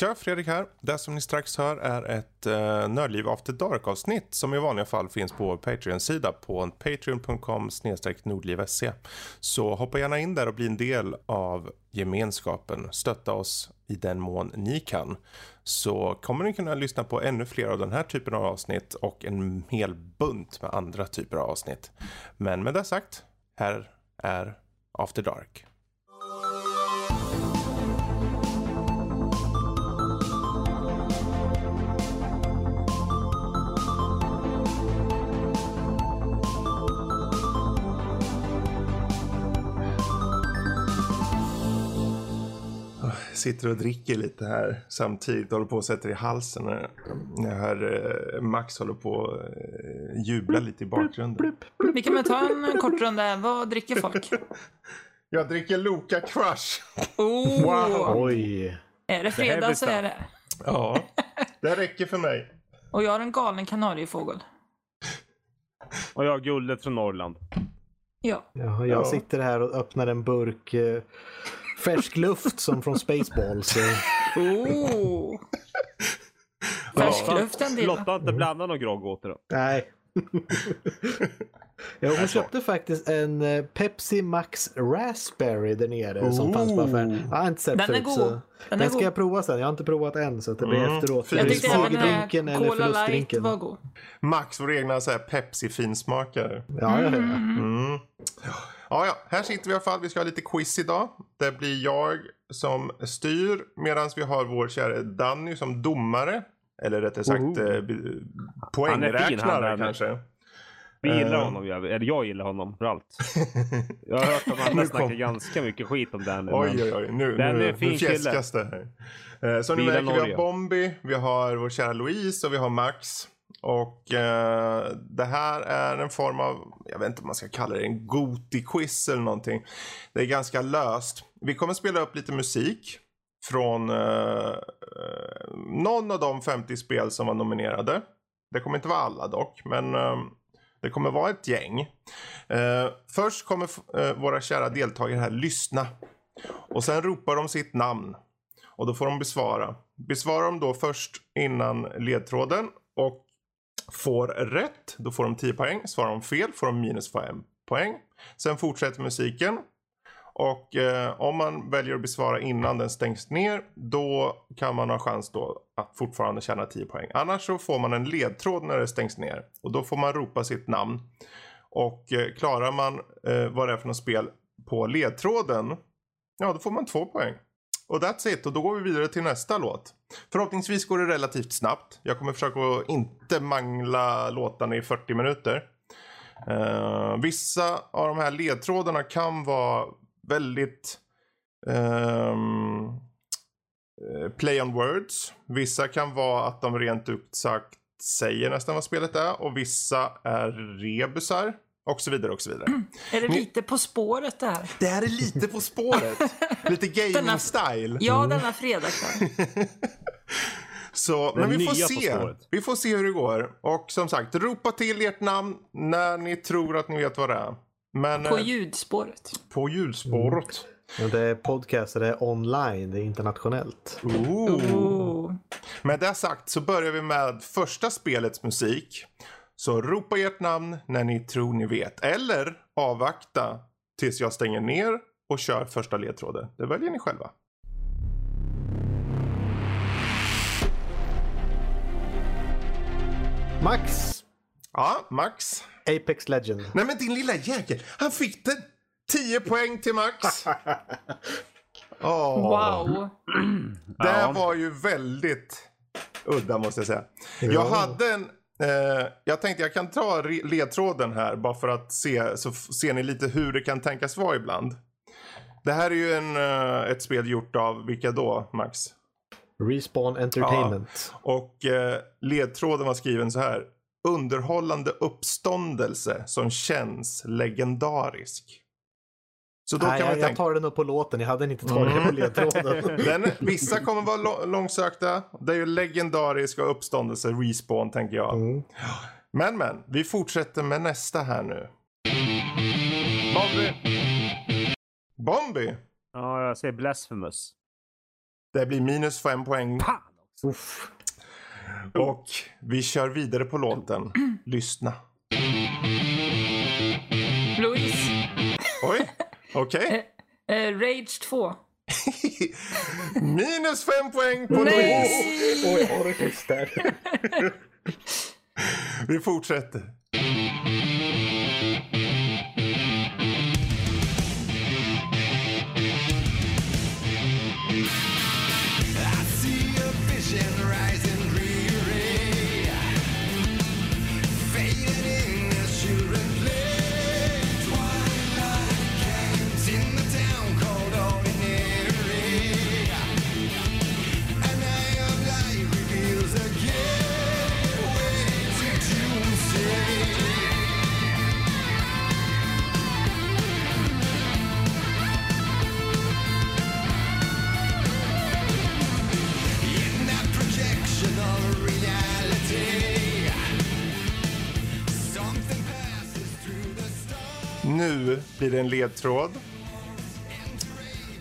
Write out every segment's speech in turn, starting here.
Tja, Fredrik här. Det som ni strax hör är ett eh, Nördliv After Dark-avsnitt som i vanliga fall finns på vår Patreon-sida på patreon.com nordlivse. Så hoppa gärna in där och bli en del av gemenskapen. Stötta oss i den mån ni kan. Så kommer ni kunna lyssna på ännu fler av den här typen av avsnitt och en hel bunt med andra typer av avsnitt. Men med det sagt, här är After Dark. Sitter och dricker lite här samtidigt. Håller på att sätta i halsen. Jag hör eh, Max håller på att eh, jubla lite i bakgrunden. Vi kan väl ta en kort runda. Vad dricker folk? Jag dricker Loka Crush. Oh. Wow. Oj. Är det fredag så är det. Ja, det räcker för mig. Och jag har en galen kanariefågel. Och jag har guldet från Norrland. Ja. ja jag ja. sitter här och öppnar en burk eh, färsk luft som från Spaceballs. Oh. Färsk luft en del. Lotta inte blandat någon grogg åt då? Nej. Ja, hon köpte faktiskt en eh, Pepsi Max Raspberry där nere oh. som fanns på affären. Jag har inte sett den förut. Är god. Så den, den ska god. jag prova sen. Jag har inte provat än så det blir mm. efteråt. Jag tyckte även den här Cola Light var god. Max, vår egna Pepsi-finsmakare. Ja, ja, ja. Mm. Mm. Ja, ja, här sitter vi i alla fall. Vi ska ha lite quiz idag. Det blir jag som styr medan vi har vår kära Danny som domare. Eller rättare sagt oh. eh, poängräknare kanske. Vi gillar uh, honom, jag, eller jag gillar honom för allt. Jag har hört att andra snackar ganska mycket skit om den. Oj, oj, oj. Nu, den nu, är fin nu fjäskas det här. Uh, så ni märker, vi har Bombi, vi har vår kära Louise och vi har Max. Och eh, det här är en form av, jag vet inte om man ska kalla det en Goti-quiz eller någonting. Det är ganska löst. Vi kommer spela upp lite musik från eh, eh någon av de 50 spel som var nominerade. Det kommer inte vara alla dock, men eh, det kommer vara ett gäng. Eh, först kommer eh, våra kära deltagare här lyssna. Och sen ropar de sitt namn. Och då får de besvara. Besvarar de då först innan ledtråden och får rätt, då får de 10 poäng. Svarar de fel får de minus 5 poäng. Sen fortsätter musiken. Och eh, om man väljer att besvara innan den stängs ner då kan man ha chans då att fortfarande tjäna 10 poäng. Annars så får man en ledtråd när det stängs ner och då får man ropa sitt namn. Och eh, klarar man eh, vad det är för något spel på ledtråden, ja då får man 2 poäng. Och that's it. Och då går vi vidare till nästa låt. Förhoppningsvis går det relativt snabbt. Jag kommer försöka att inte mangla låtarna i 40 minuter. Uh, vissa av de här ledtrådarna kan vara väldigt um, play on words. Vissa kan vara att de rent ut sagt säger nästan vad spelet är och vissa är rebusar. Och så vidare och så vidare. Mm. Är det lite På spåret det här? Det här är lite På spåret. lite gaming-style. Ja, mm. denna fredagkväll. Så, men vi får se. Vi får se hur det går. Och som sagt, ropa till ert namn när ni tror att ni vet vad det är. Men, på eh, ljudspåret. På ljudspåret. Mm. Det är podcast, det är online, det är internationellt. Ooh. Ooh. Med det sagt så börjar vi med första spelets musik. Så ropa ert namn när ni tror ni vet. Eller avvakta tills jag stänger ner och kör första ledtråden. Det väljer ni själva. Max. Ja, Max. Apex Legend. Nej men din lilla jäkel. Han fick den. 10 poäng till Max. oh. Wow. Det var ju väldigt udda måste jag säga. Jag hade en Eh, jag tänkte jag kan ta ledtråden här bara för att se så ser ni lite hur det kan tänkas vara ibland. Det här är ju en, uh, ett spel gjort av vilka då Max? Respawn Entertainment. Ja. Och uh, ledtråden var skriven så här. Underhållande uppståndelse som känns legendarisk. Så då Nej, kan jag, tänka... jag tar den upp på låten. Jag hade inte tagit den på ledtråden. den, vissa kommer vara långsökta. Det är ju legendariska uppståndelse, respawn tänker jag. Mm. Men men, vi fortsätter med nästa här nu. Bombi! Bombi! Ja, jag säger blasphemous. Det blir minus fem poäng. Uff. Och vi kör vidare på låten. Lyssna. Louise. Oj, okej. Okay. Uh, uh, Rage 2. Minus fem poäng på Louise. Oj, har det tyst där. vi fortsätter. Nu blir det en ledtråd.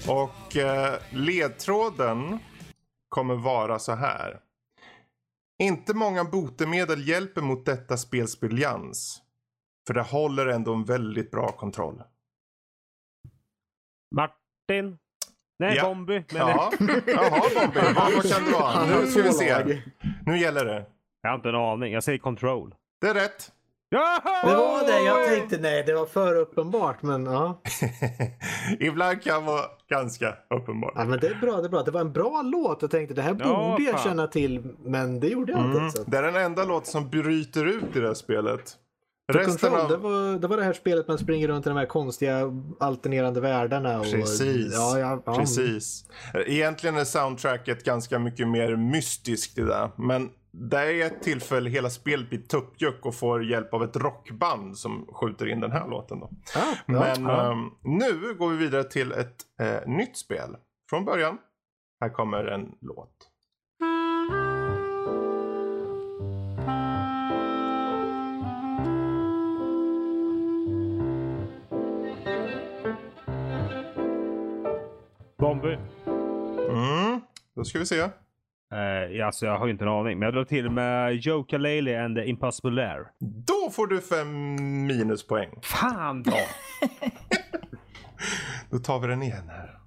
Och eh, ledtråden kommer vara så här. Inte många botemedel hjälper mot detta spels briljans. För det håller ändå en väldigt bra kontroll. Martin? Nej, ja. Bombi. Men... Ja. Jaha, Bombi. Vad kan det vara? Nu ska vi se. Nu gäller det. Jag har inte en aning. Jag säger control. Det är rätt. Det var det. Jag tänkte nej, det var för uppenbart. Men ja. Ibland kan vara ganska uppenbart. Ja, men det är bra. Det är bra. Det var en bra låt. Jag tänkte det här ja, borde jag känna till. Men det gjorde jag mm. inte. Det är den enda låt som bryter ut i det här spelet. Resten av... det, var, det var det här spelet man springer runt i de här konstiga alternerande världarna. Och... Precis. Ja, ja, ja. Precis. Egentligen är soundtracket ganska mycket mer mystiskt i det. Men det är ett tillfälle hela spelet blir tuppjuck och får hjälp av ett rockband som skjuter in den här låten. Då. Ah, Men ja. Um, nu går vi vidare till ett uh, nytt spel. Från början. Här kommer en låt. Bombi. Mm, då ska vi se. Uh, alltså jag har ju inte en aning. Men jag drar till med Joe Lele and the Impossible Lair. Då får du fem minuspoäng. Fan då! då tar vi den igen här.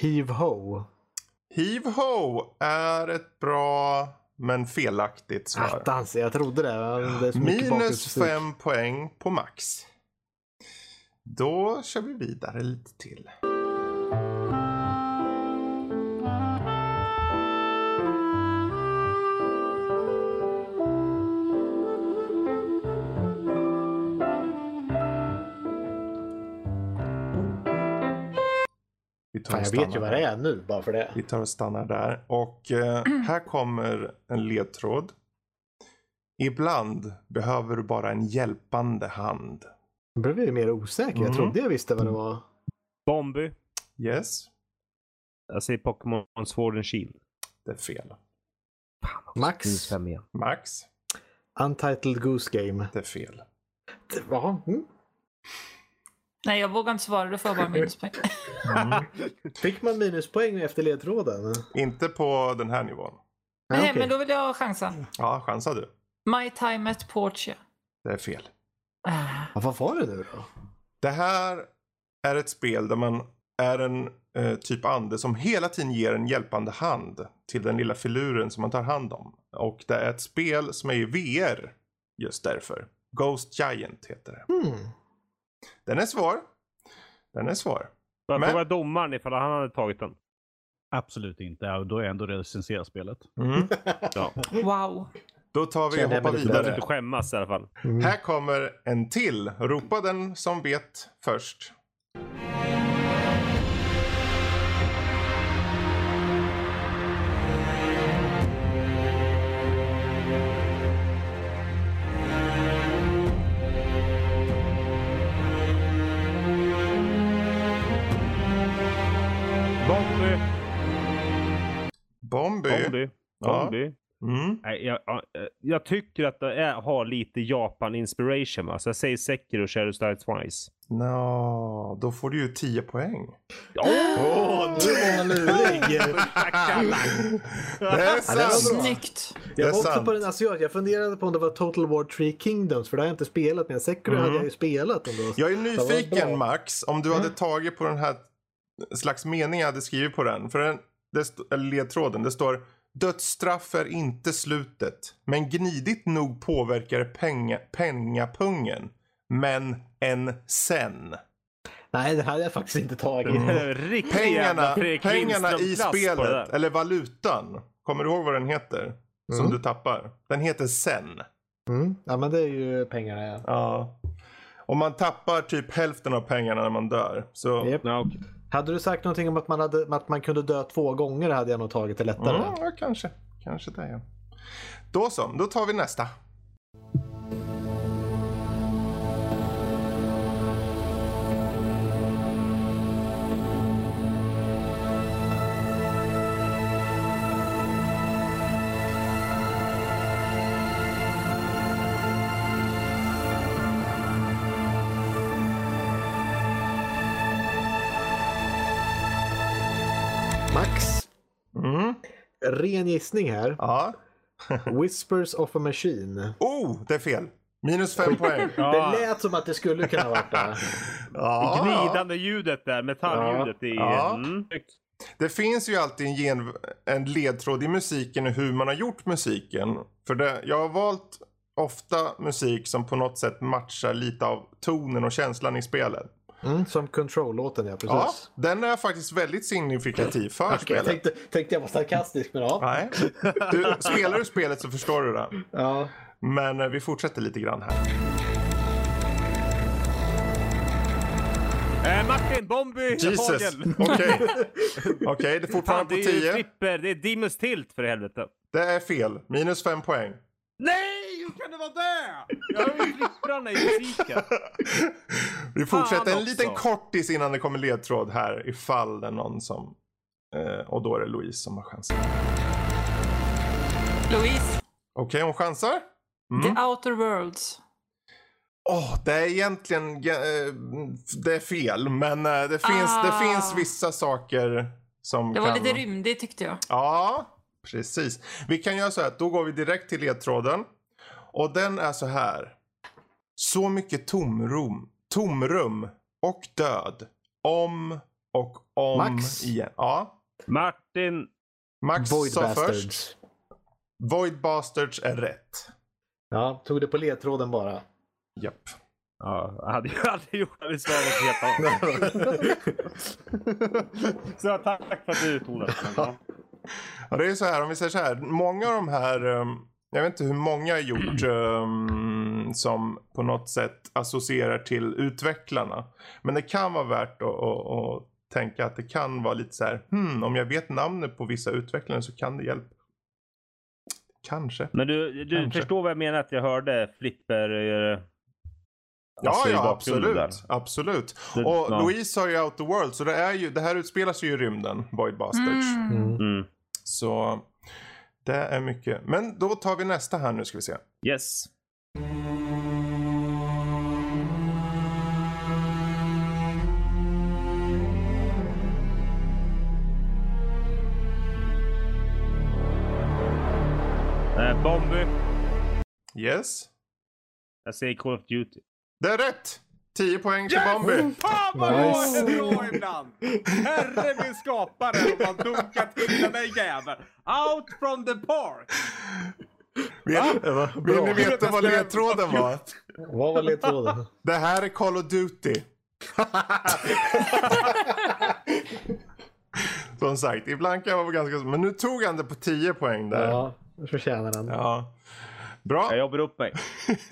Heave Ho. Heave Ho är ett bra men felaktigt svar. Attans, jag trodde det. det Minus fem poäng på Max. Då kör vi vidare lite till. Fan, jag vet ju vad det är nu bara för det. Vi tar och stannar där. Och eh, här kommer en ledtråd. Ibland behöver du bara en hjälpande hand. Nu blev jag mer osäker. Mm. Jag trodde jag visste vad det var. Bombi. Yes. Jag säger Pokémon Sword and Shield. Det är fel. Max. Max. Untitled Goose Game. Det är fel. Det var... Mm. Nej, jag vågar inte svara. Det får jag bara minuspoäng. Mm. Fick man minuspoäng efter ledtråden? Inte på den här nivån. Nej, okay. men då vill jag chansa. Ja, chansa du. My time at Portia. Det är fel. Uh. Ja, vad var det nu då? Det här är ett spel där man är en eh, typ ande som hela tiden ger en hjälpande hand till den lilla filuren som man tar hand om. Och det är ett spel som är i VR just därför. Ghost Giant heter det. Mm. Den är svår. Den är svår. Vad Men... domaren ifall han hade tagit den? Absolut inte. Ja, då är jag ändå recenserat spelet. Mm. ja. Wow. Då tar vi och hoppar vidare. inte skämmas i alla fall. Mm. Här kommer en till. Ropa den som vet först. Bomby. Ja. Mm. Nej, jag, jag, jag, tycker att det är, har lite Japan-inspiration. Va? Så jag säger Sekiro och Shadow Style Twice. No, då får du ju 10 poäng. Åh, oh, nu var man lurig. det är sant. Snyggt. Jag var också på den asiat. Jag funderade på om det var Total War 3 Kingdoms för det har jag inte spelat. Men Sekiro mm. hade jag ju spelat ändå. Jag är nyfiken Max om du hade tagit på den här slags mening jag hade skrivit på den. För den, det, eller ledtråden. Det står Dödsstraff är inte slutet, men gnidigt nog påverkar penga, pengapungen. Men en sen. Nej, det hade jag faktiskt inte tagit. Mm. pengarna pengarna i spelet, eller valutan. Kommer du ihåg vad den heter? Som mm. du tappar. Den heter sen. Mm. Ja, men det är ju pengarna ja. ja. Och man tappar typ hälften av pengarna när man dör. Så... Yep. Ja, okay. Hade du sagt någonting om att man, hade, att man kunde dö två gånger hade jag nog tagit det lättare. Mm, ja, kanske. Kanske det ja. Då så, då tar vi nästa. Ren gissning här. Ja. Whispers of a Machine. Oh, det är fel. Minus fem poäng. Ja. Det lät som att det skulle kunna vara det. ja. Gnidande ljudet där, metalljudet ja. i... Ja. Mm. Det finns ju alltid en, gen, en ledtråd i musiken och hur man har gjort musiken. För det, jag har valt ofta musik som på något sätt matchar lite av tonen och känslan i spelet. Mm, som Control-låten ja, precis. Ja, den är faktiskt väldigt signifikativ för okay, spelet. Jag tänkte, tänkte jag var sarkastisk men ja. Nej. Du, spelar du spelet så förstår du det. Ja. Men eh, vi fortsätter lite grann här. Eh, Martin, Bombi, Jesus, okej. Okay. Okej, okay, det är fortfarande Fan, på 10. Det är ju flipper, det är Dimus Tilt för helvete. Det är fel, minus fem poäng. Nej, hur kan det vara det? Jag hör ju flipprarna i musiken. Vi fortsätter en liten kortis innan det kommer ledtråd här ifall det är någon som... Eh, och då är det Louise som har chansen. Louise. Okej, okay, hon chansar. Mm. The Outer Worlds. Åh, oh, det är egentligen eh, det är fel, men eh, det finns, ah. det finns vissa saker som Det var kan... lite rymdigt tyckte jag. Ja, precis. Vi kan göra så här, då går vi direkt till ledtråden. Och den är så här. Så mycket tomrum, tomrum och död. Om och om Max. igen. Ja. Martin. Max Void sa Bastards. först. Void Bastards är rätt. Ja, tog det på ledtråden bara. Japp. Ja, jag hade ju aldrig gjort det svaret helt Så tack för att du tog det. Ja, det är så här, om vi säger så här. Många av de här um, jag vet inte hur många har gjort um, som på något sätt associerar till utvecklarna. Men det kan vara värt att, att, att tänka att det kan vara lite så här, hmm, om jag vet namnet på vissa utvecklare så kan det hjälpa. Kanske. Men du, du Kanske. förstår vad jag menar att jag hörde flipper eh, ja, ja absolut. Där. absolut. Det, och ja. Louise har ju Out the World, så det, är ju, det här utspelar sig ju i rymden, Void Bastards. Mm. Mm. Så det är mycket. Men då tar vi nästa här nu ska vi se. Yes. Uh, Bomby. Yes. Jag säger Call of Duty. Det är rätt! 10 poäng till yes! Bombi. Fan vad nice. det är bra ibland! Herre min skapare och man dunkar till den där jäveln. Out from the park! Vill, vill ni veta vad ledtråden var? Vad var ledtråden? Det här är Call of Duty. Som sagt, ibland kan jag vara ganska... Men nu tog han det på 10 poäng där. Ja, förtjänar han. Ja. Bra. Jag jobbar upp mig.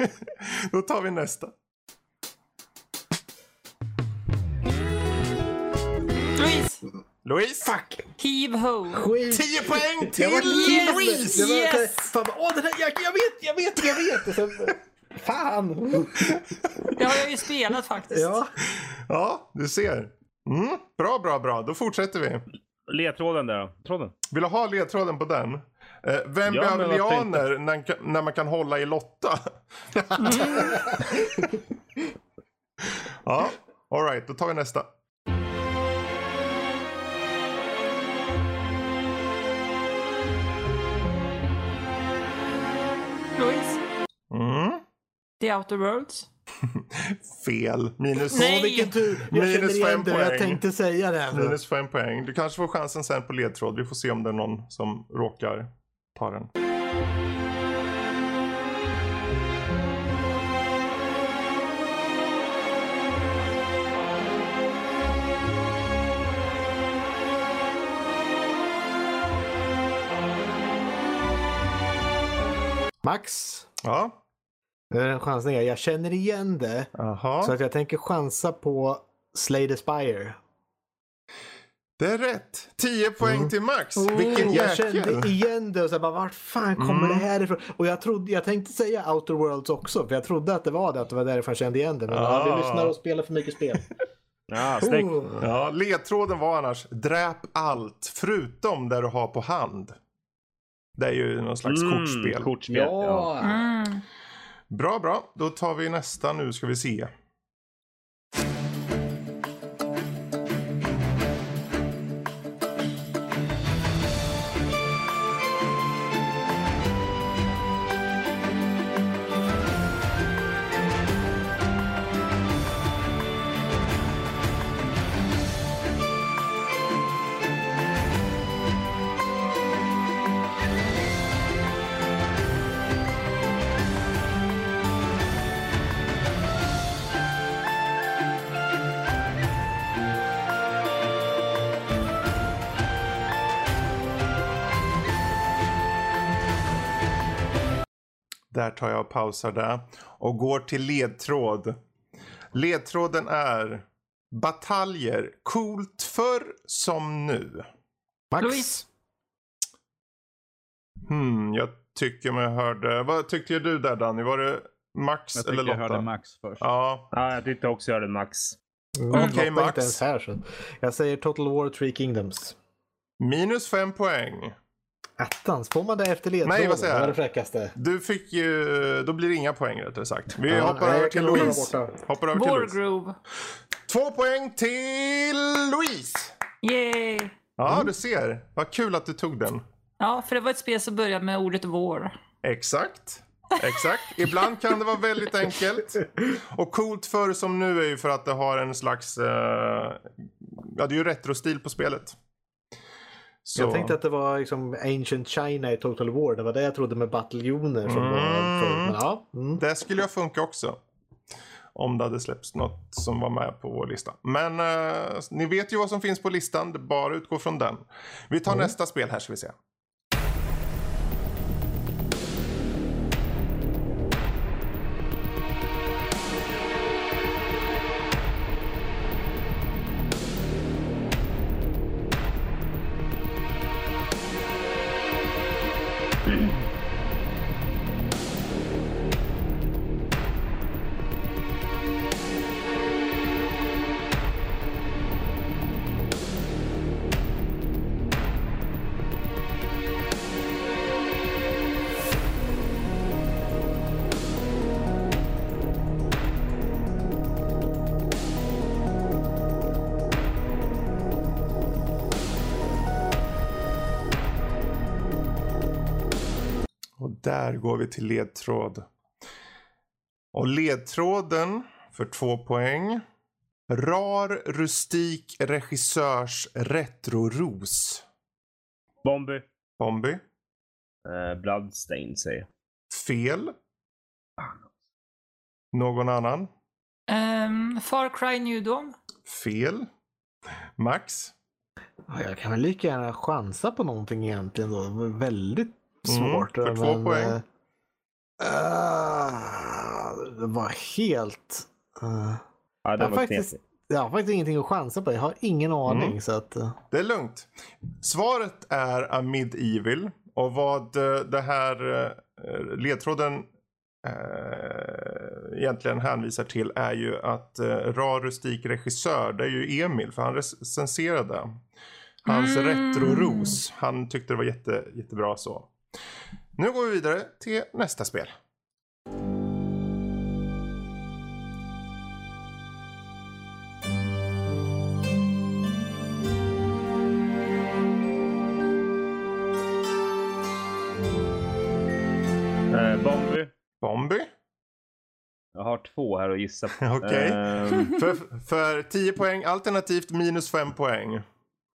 Då tar vi nästa. Louise! Louise! Fuck! Heave ho! Skit. 10 poäng till yes! Louise! Yes! Fan, åh, den här, jag, jag vet, jag vet, jag vet! Fan! Det har jag ju spelat faktiskt. Ja, ja du ser. Mm, bra, bra, bra. Då fortsätter vi. ledtråden där Tråden. Vill du ha ledtråden på den? Eh, vem ja, behöver lianer när, när, man kan hålla i Lotta? ja, alright, då tar vi nästa. Louise? Mm? The Outer Worlds? Fel. Minus, Nej. vilken tur. Jag minus fem poäng. Jag tänkte säga det. Minus fem poäng. Du kanske får chansen sen på ledtråd. Vi får se om det är någon som råkar ta den. Max? Ja? Nu är en chansning. Jag känner igen det. Aha. Så att jag tänker chansa på Slay the Spire. Det är rätt! 10 poäng mm. till Max. Oh, Vilken jäkel! Jag kände igen det och så bara, vart fan kommer mm. det här ifrån? Och jag, trodde, jag tänkte säga Outer Worlds också, för jag trodde att det var det, att det var därför jag kände igen det. Men ah. vi lyssnar och spelar för mycket spel. ja, oh. ja, ledtråden var annars, dräp allt förutom det du har på hand. Det är ju någon slags mm, kortspel. kortspel. Ja. ja. Mm. Bra, bra. Då tar vi nästa nu ska vi se. Där tar jag och pausar det. Och går till ledtråd. Ledtråden är bataljer. Coolt förr som nu. Max? Louise. Hmm, jag tycker mig hörde. Vad tyckte du där Danny? Var det Max jag eller Lotta? Jag hörde Max först. Ja. ja, jag tyckte också jag hörde Max. Mm, Okej okay, Max. Här, så. Jag säger Total War 3 Kingdoms. Minus fem poäng. Attans, får man det efter ledtråden? Nej, vad säger jag? Det var det fräckaste. Du fick ju, då blir det inga poäng rättare sagt. Vi ja, hoppar över till Louise. Hoppar över till Louise. Två poäng till Louise! Yay! Ja, mm. du ser. Vad kul att du tog den. Ja, för det var ett spel som började med ordet vår. Exakt. Exakt. Ibland kan det vara väldigt enkelt. Och coolt för som nu är ju för att det har en slags... Uh, ja, det är ju retrostil på spelet. Så... Jag tänkte att det var liksom Ancient China i Total War. Det var det jag trodde med bataljoner. Som mm. var för, men ja. Mm. Det skulle ju funka också. Om det hade släppts något som var med på vår lista. Men uh, ni vet ju vad som finns på listan. Det bara utgå från den. Vi tar mm. nästa spel här ska vi se. Vi till ledtråd. Och ledtråden för två poäng. Rar rustik regissörs retroros. Bombi. Bombi. Uh, Bloodstain säger Fel. Någon annan? Um, Far Cry New Dawn. Fel. Max? Jag kan väl lika gärna chansa på någonting egentligen då. Väldigt Mm, svårt. Mm, för två men, poäng. Uh, det var helt... Uh, ja, det var faktiskt, jag har faktiskt ingenting att chansa på. Jag har ingen aning. Mm. Så att, uh. Det är lugnt. Svaret är A Medieval. Och vad det här ledtråden eh, egentligen hänvisar till är ju att eh, Rar Rustik regissör, det är ju Emil, för han recenserade Hans mm. retroros. Han tyckte det var jätte, jättebra så. Nu går vi vidare till nästa spel. Eh, Bombi. Bombi. Jag har två här att gissa på. Okej. Um... för, för 10 poäng alternativt minus 5 poäng.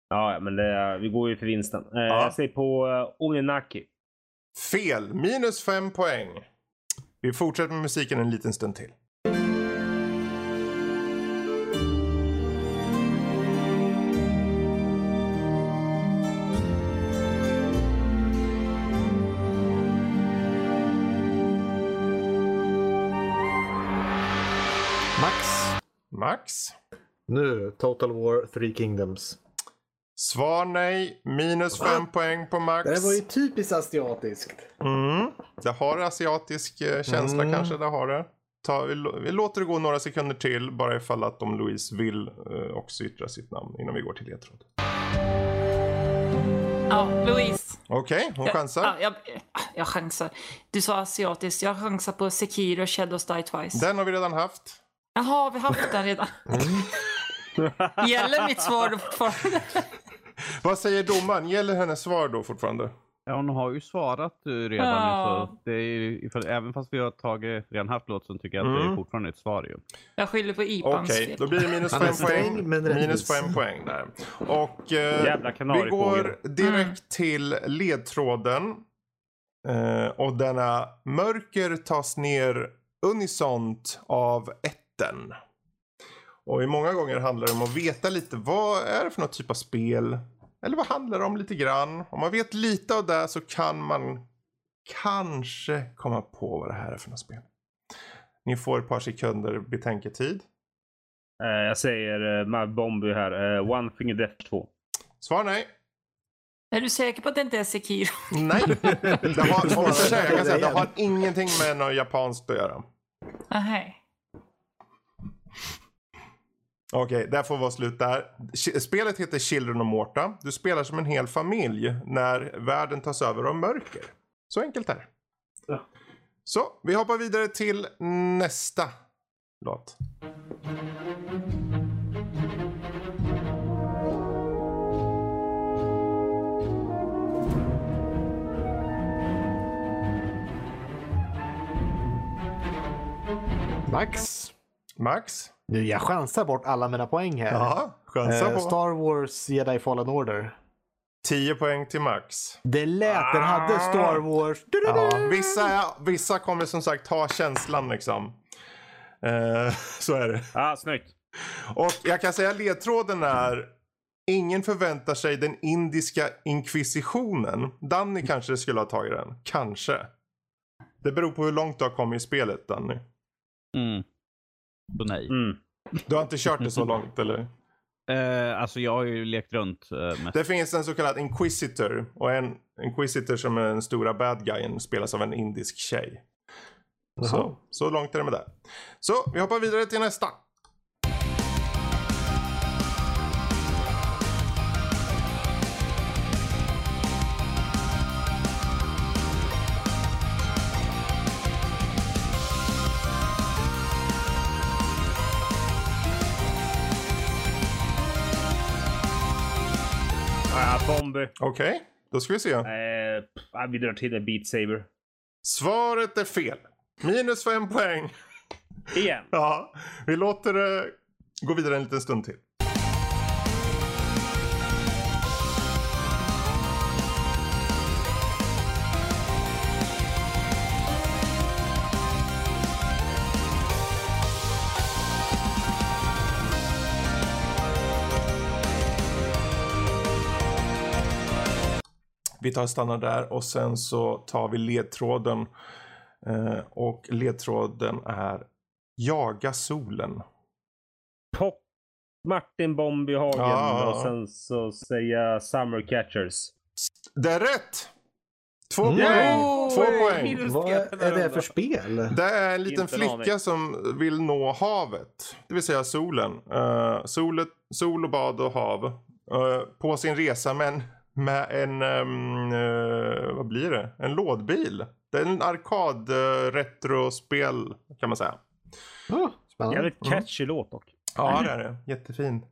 Ja, men det, vi går ju för vinsten. Uh, ja. Jag säger på uh, Oninaki. Fel. Minus 5 poäng. Vi fortsätter med musiken en liten stund till. Max? Nu, Total War Three Kingdoms. Svar nej. Minus fem poäng på Max. Det var ju typiskt asiatiskt. Mm. Det har asiatisk eh, känsla mm. kanske. Det har det. Ta, vi, vi, låter det gå några sekunder till. Bara ifall att om Louise vill eh, också yttra sitt namn innan vi går till ledtråd. Ja, Louise. Okej, okay, hon jag, chansar. Ja, jag, jag chansar. Du sa asiatiskt. Jag chansar på Sekiro Shadows Die Twice. Den har vi redan haft. Jaha, vi har haft den redan. Mm. Gäller mitt svar fortfarande? Vad säger domaren? Gäller hennes svar då fortfarande? Ja, hon har ju svarat eh, redan. Ja. Så det är ju, även fast vi har tagit, redan haft låt så tycker jag att mm. det är mm. fortfarande ett svar ju. Jag skyller på IPAns Okej, okay, då blir det minus fem poäng. Minus fem poäng där. Och eh, vi går direkt mm. till ledtråden. Eh, och denna mörker tas ner unisont av etten. Och i många gånger handlar det om att veta lite vad är det för något typ av spel. Eller vad handlar det om lite grann. Om man vet lite av det så kan man kanske komma på vad det här är för något spel. Ni får ett par sekunder betänketid. Uh, jag säger uh, Bomby här. Uh, One Finger Death 2. Svar nej. Är du säker på att det inte är Sekiro? Nej. Det har, säga, jag kan säga, det har ingenting med något japanskt att göra. Nej. Okej, okay, där får vara slut där. Spelet heter Children of Morta. Du spelar som en hel familj när världen tas över av mörker. Så enkelt är det. Ja. Så, vi hoppar vidare till nästa låt. Max. Max. Nu, jag chansar bort alla mina poäng här. Ja, chansa eh, på. Star Wars Jedi Fallen Order. 10 poäng till Max. Det lät, ah. den hade Star Wars. Ja, vissa, vissa kommer som sagt ha känslan liksom. Eh, så är det. Ja, ah, snyggt. Och jag kan säga ledtråden är Ingen förväntar sig den indiska inkvisitionen. Danny kanske skulle ha tagit den. Kanske. Det beror på hur långt du har kommit i spelet Danny. Mm. Så nej. Mm. Du har inte kört det så långt eller? Uh, alltså jag har ju lekt runt. Uh, mest. Det finns en så kallad Inquisitor. Och en Inquisitor som är den stora bad guyen spelas av en indisk tjej. Så, så långt är det med det. Så vi hoppar vidare till nästa. Okej, okay. då ska vi se. Eh, vi drar till en Beat Saber. Svaret är fel. Minus fem poäng. Igen? ja, vi låter det gå vidare en liten stund till. Vi tar stannar där och sen så tar vi ledtråden. Eh, och ledtråden är Jaga solen. Pop Martin Bombyhagen ja. och sen så säga Summer Catchers. Det är rätt! Två mm. poäng! Två poäng. Vad är det för spel? Det är en liten Inte flicka som vill nå havet. Det vill säga solen. Uh, solet, sol och bad och hav. uh, på sin resa med en, med en um, uh, vad blir det? En lådbil. Det är en arkad uh, retrospel kan man säga. Oh, spännande. Jävligt catchy mm. låt dock. Ja det är det. Jättefin.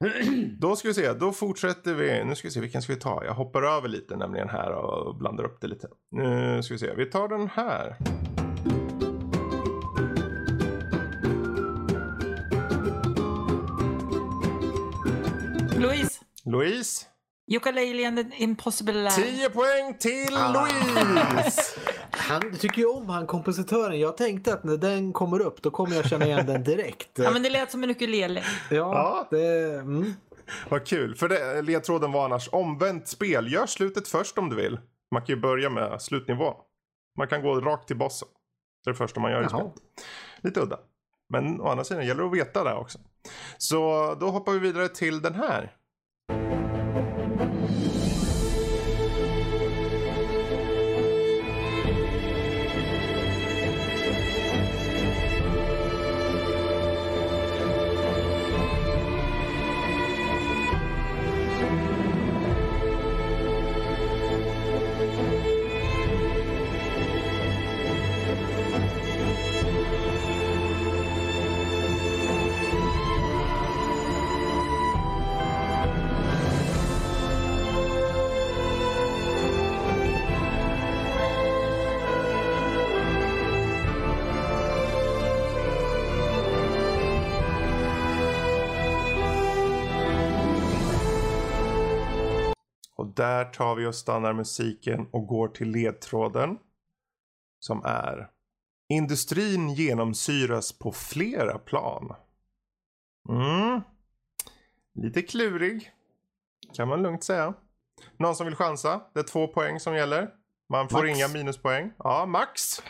Då ska vi se, då fortsätter vi. Nu ska vi se, vilken ska vi ta? Jag hoppar över lite nämligen här och blandar upp det lite. Nu ska vi se, vi tar den här. Louise. Louise. Ukulele and the impossible land. 10 poäng till ah. Louise! Han tycker ju om han kompositören. Jag tänkte att när den kommer upp då kommer jag känna igen den direkt. ja men det lät som en ukulele. Ja, ja. det... Mm. Vad kul. För det, ledtråden var annars omvänt spel. Gör slutet först om du vill. Man kan ju börja med slutnivå. Man kan gå rakt till bossen. Det är det första man gör Jaha. i spelet. Lite udda. Men å andra sidan gäller det att veta det också. Så då hoppar vi vidare till den här. Där tar vi och stannar musiken och går till ledtråden. Som är Industrin genomsyras på flera plan. Mm. Lite klurig. Kan man lugnt säga. Någon som vill chansa? Det är två poäng som gäller. Man får max. inga minuspoäng. Ja, max.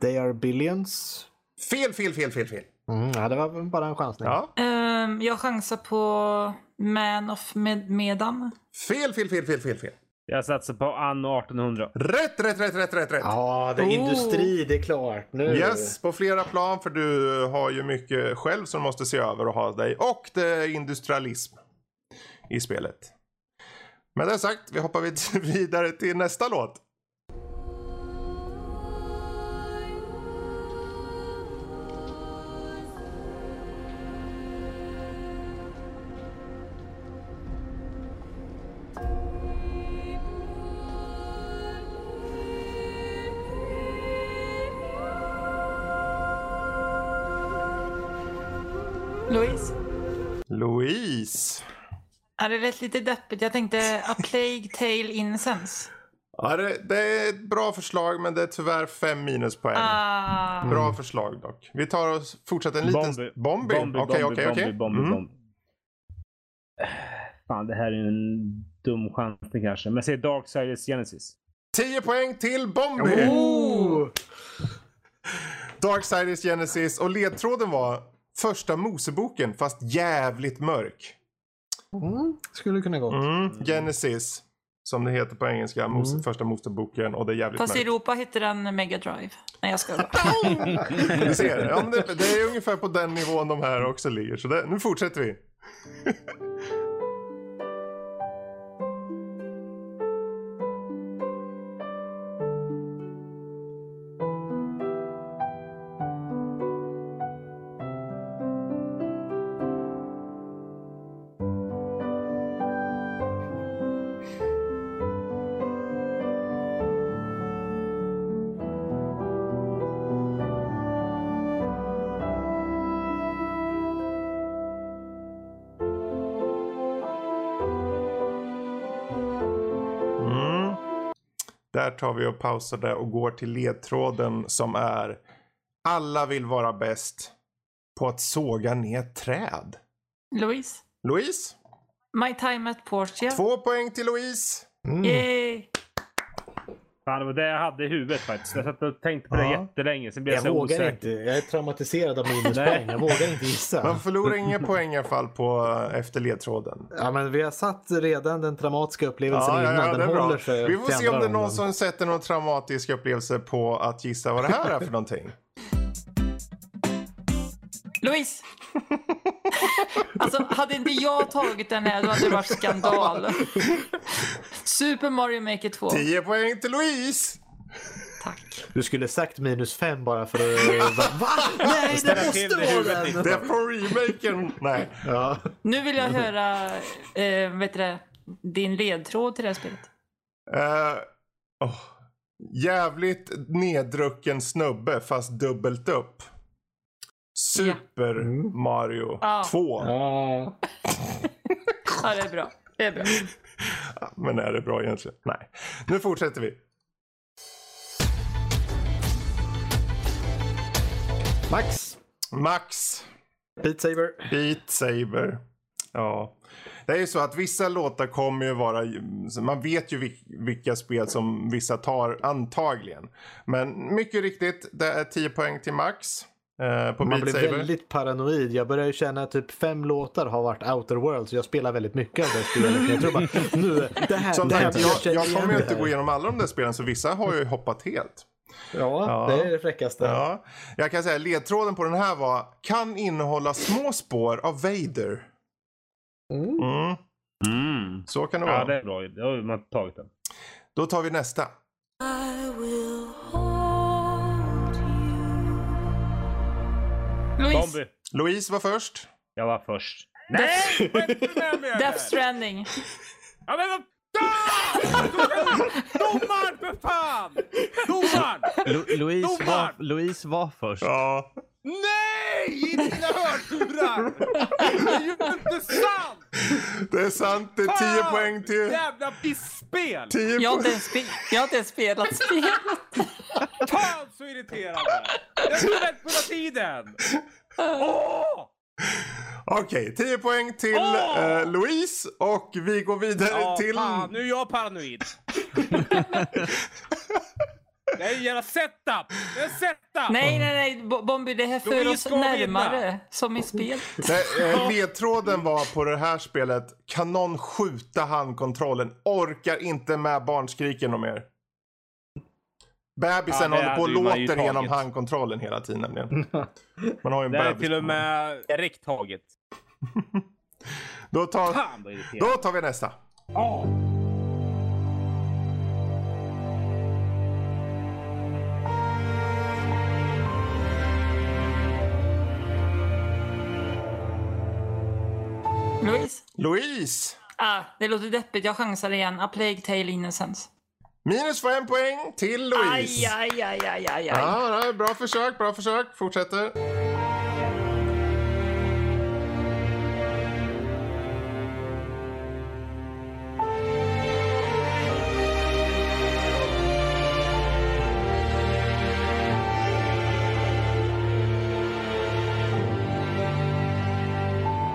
They are billions. Fel, fel, fel, fel, fel. Mm, ja, det var bara en chansning. Ja. Um, jag chansar på Man of Med Medan. Fel, fel, fel, fel, fel, fel. Jag satsar på anno 1800. Rätt, rätt, rätt, rätt, rätt, rätt. Ja, det är oh. industri, det är klart. Nu. Yes, på flera plan för du har ju mycket själv som måste se över och ha dig. Och det är industrialism i spelet. Med det sagt, vi hoppar vidare till nästa låt. Louise? Ja, det lät lite deppigt. Jag tänkte A Plague Tale Innocence. Ja, det, det, är ett bra förslag men det är tyvärr fem minuspoäng. Ah. Bra förslag dock. Vi tar och fortsätter en liten... Bombi. Okej, okej, okej. Mm. Fan, det här är en dum chansning kanske. Men säg Darksiders Genesis. 10 poäng till Bombi! Oh! Darksiders Genesis och ledtråden var första Moseboken fast jävligt mörk. Mm, skulle kunna gå. Mm, Genesis. Som det heter på engelska. Mos mm. Första Moseboken och det är jävligt Fast mörkt. i Europa heter den Mega Drive. Nej jag skojar bara. ser. Ja, det, det, är ungefär på den nivån de här också ligger. Så det, nu fortsätter vi. Där tar vi och pausar det och går till ledtråden som är Alla vill vara bäst på att såga ner träd. Louise. Louise. My time at Portia. Två poäng till Louise. Mm. Yay. Fan, det var det jag hade i huvudet faktiskt. Jag satt och tänkte på det ja. jättelänge. Sen blev jag, jag så vågar osäker. inte. Jag är traumatiserad av minuspoäng. jag vågar inte gissa. Man förlorar inga poäng i alla fall på, eh, efter ledtråden. Ja, men vi har satt redan den traumatiska upplevelsen ja, innan. Ja, den håller sig Vi får se om det är någon som sätter någon traumatisk upplevelse på att gissa vad det här är för någonting. Louise! Alltså, hade inte jag tagit den här, då hade det varit skandal. Super Mario Maker 2. 10 poäng till Louise! Tack. Du skulle sagt minus fem bara för att... Va? Va? Nej, det måste vara den! Det är på remaken. Nej. Ja. Nu vill jag höra eh, vet du din ledtråd till det här spelet. Uh, oh. Jävligt neddrucken snubbe fast dubbelt upp. Super Mm. Mario Ja. 2. Ja. Ja, det är bra. Det är bra. Men är det bra egentligen? Nej. Nu fortsätter vi. Max. Max. Beat Saber. Beat Saber. Ja. Det är ju så att vissa låtar kommer ju vara, man vet ju vil- vilka spel som vissa tar antagligen. Men mycket riktigt, det är 10 poäng till Max. Eh, på Man blir Saber. väldigt paranoid. Jag börjar ju känna att typ fem låtar har varit Outer Worlds. Jag spelar väldigt mycket av det spelet. Jag tror bara, nu, det här, Som det här jag, jag igen kommer ju inte gå igenom alla de där spelen så vissa har ju hoppat helt. Ja, Ja. det är det fräckaste. Ja. Jag kan säga ledtråden på den här var kan innehålla små spår av Vader. Mm. Mm, Mm. så kan det vara. Ja, det är bra. Då har man tagit den. Då tar vi nästa. Louise, Bombi. Louise var först. Jag var först. Nej! Death Stranding. Ja, men vad... Domaren för fan! Domaren! Lo- Louise, var! Louise var först. Ja. Nej! I dina hörlurar! Det är ju inte sant! Det är sant. Det är 10 Fan! poäng till... Jävla pissspel! 10 Jag har inte ens, spe- jag har inte ens spelat spelet. Fan så irriterande! Jag skulle rätt på hela tiden! Åh! Okej, 10 poäng till Åh! eh, Louise och vi går vidare Ja, till... fan, nu är jag paranoid. Det är en jävla setup! Det är setup! Nej, nej, nej. Bo- Bombi, det här för oss närmare. vinna. Som i spel. Nej, eh, ledtråden var på det här spelet, kan någon skjuta handkontrollen? Orkar inte med barnskriken och mer. Bebisen Ja, det håller på och låter genom handkontrollen hela tiden nämligen. Man har ju en Det är bebis. till och med direkt taget. Då tar, Fan då tar vi nästa. Louise? Louise! Ah, det låter deppigt. Jag chansar igen. A Plague Tale Innocence. Minus fem poäng till Louise. Aj, aj, aj, aj, aj, aj. Ja, det är bra försök, bra försök. Fortsätter.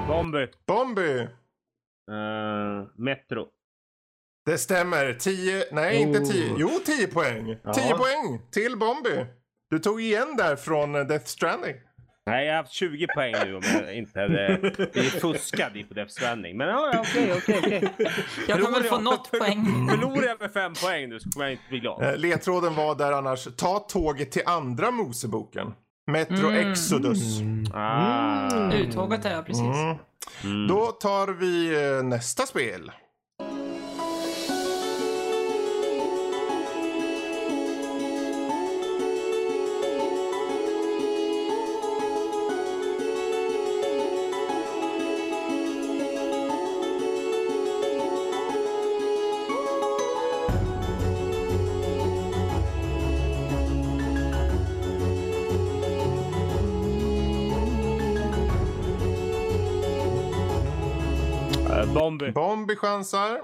Bombi. Bomby. Uh, Metro. Det stämmer. 10, nej inte Oh. 10. Jo, 10 poäng. 10 Ja. poäng till Bomby. Du tog igen där från eh, Death Stranding. Nej, jag har haft 20 poäng nu om jag inte hade blivit fuskad i på Death Stranding. Men ja, okej, okej, okej. Jag kan väl få jag- något poäng. Förlorar jag med fem poäng nu så kommer jag inte bli glad. Eh, Ledtråden var där annars, ta tåget till andra Moseboken. Metro Mm. Exodus. Ah. Uttåget är jag precis. Mm. Mm. Då tar vi eh, nästa spel. Bombi. Bombi chansar.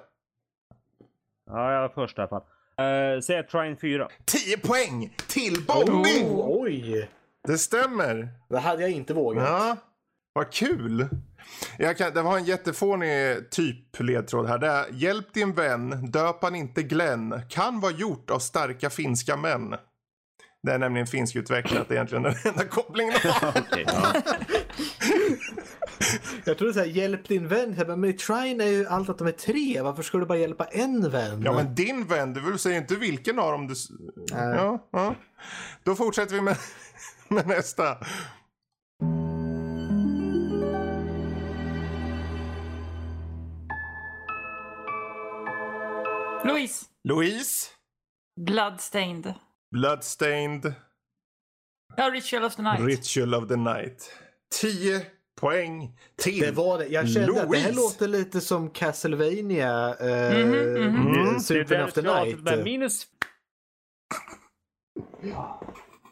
Ja, jag var först i alla fall. Uh, Säg Trine 4. 10 poäng till Bombi! Oh, oj! Det stämmer. Det hade jag inte vågat. Ja, vad kul. Jag kan, det var en jättefånig typ ledtråd här. Det är, Hjälp din vän, döp han inte Glenn. Kan vara gjort av starka finska män. Det är nämligen finskutvecklat, egentligen den enda kopplingen. Okej, ja. Jag trodde såhär, hjälp din vän. Men i Trine är ju allt att de är tre. Varför skulle du bara hjälpa en vän? Ja, men din vän. Du säger säga inte vilken av dem du... Äh. Ja, ja. Då fortsätter vi med, med nästa. Louise. Louise. Bloodstained. Bloodstained. Ja, Ritual of the Night. Ritual of the Night. Tio poäng till Det var det. Jag kände Louise. att det här låter lite som Castlevania. Eh, Mhm, mhm. mm, Symphony of the Night. Minus...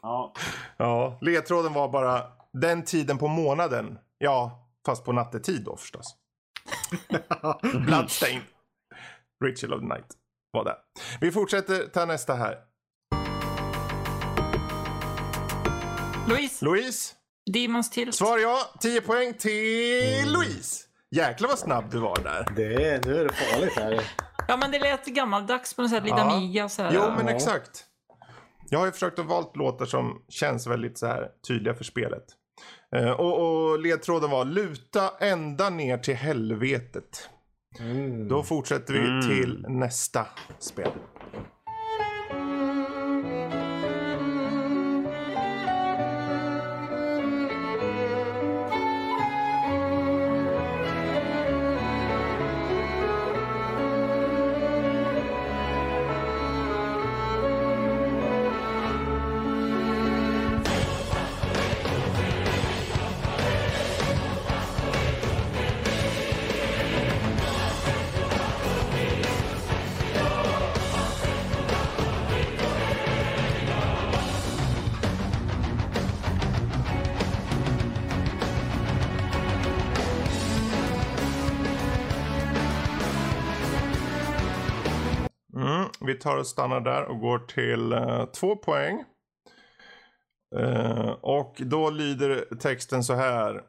Ja. Ja, ledtråden var bara den tiden på månaden. Ja, fast på nattetid då förstås. Bloodstained. Ritual of the Night var det. Vi fortsätter ta nästa här. Louise. Louise. Demons Tilt. Svar ja. 10 poäng till Louise. Jäklar vad snabb du var där. Det är, nu är det farligt här. Ja, men det lät gammaldags på något sätt. Lite Ja. Amiga så här. Jo, men exakt. Jag har ju försökt att valt låtar som känns väldigt så här tydliga för spelet. Eh, och, och ledtråden var luta ända ner till helvetet. Mm. Då fortsätter vi Mm. till nästa spel. Tar och stannar där och går till eh, två poäng. Eh, och då lyder texten så här.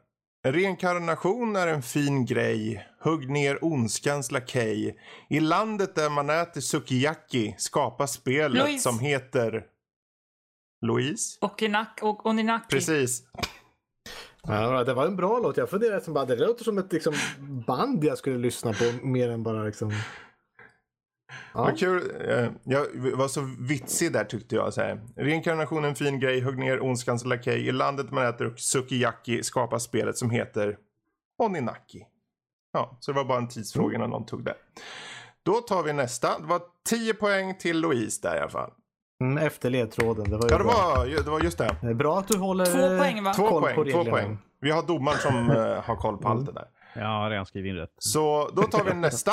Reinkarnation är en fin grej. Hugg ner ondskans lakej. I landet där man äter sukiyaki skapas spelet Louise. som heter... Louise? Och, Inak- och Oninaki. Precis. Ja, det var en bra låt. Jag funderade som bara, det låter som ett liksom, band jag skulle lyssna på mer än bara liksom... Ja. Vad kul. Eh, Jag var så vitsig där tyckte jag. Så här. Reinkarnation är en fin grej. Hugg ner ondskans lakej. I landet man äter sukiyaki skapas spelet som heter Oninaki. Ja, så det var bara en tidsfråga innan någon tog det. Då tar vi nästa. Det var 10 poäng till Louise där i alla fall. Mm, efter ledtråden. Det var ju Ja, det var, det var just det. Det är Bra att du håller Två poäng, va? Två koll poäng, på två reglerna. poäng. Vi har domaren som eh, har koll på allt det där. Jag har redan skrivit in rätt. Så då tar vi nästa.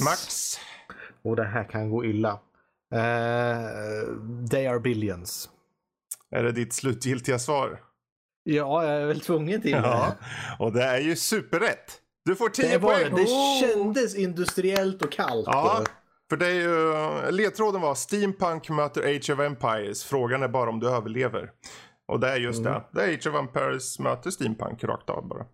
Max. Och det här kan gå illa. Eh, they are billions. Är det ditt slutgiltiga svar? Ja, jag är väl tvungen till Ja. det. Och det är ju superrätt. Du får 10 Det, var, poäng. det kändes industriellt och kallt. Ja, för det är ju, ledtråden var Steampunk möter Age of Empires. Frågan är bara om du överlever. Och det är just Mm. det. Det är Age of Empires möter Steampunk rakt av bara.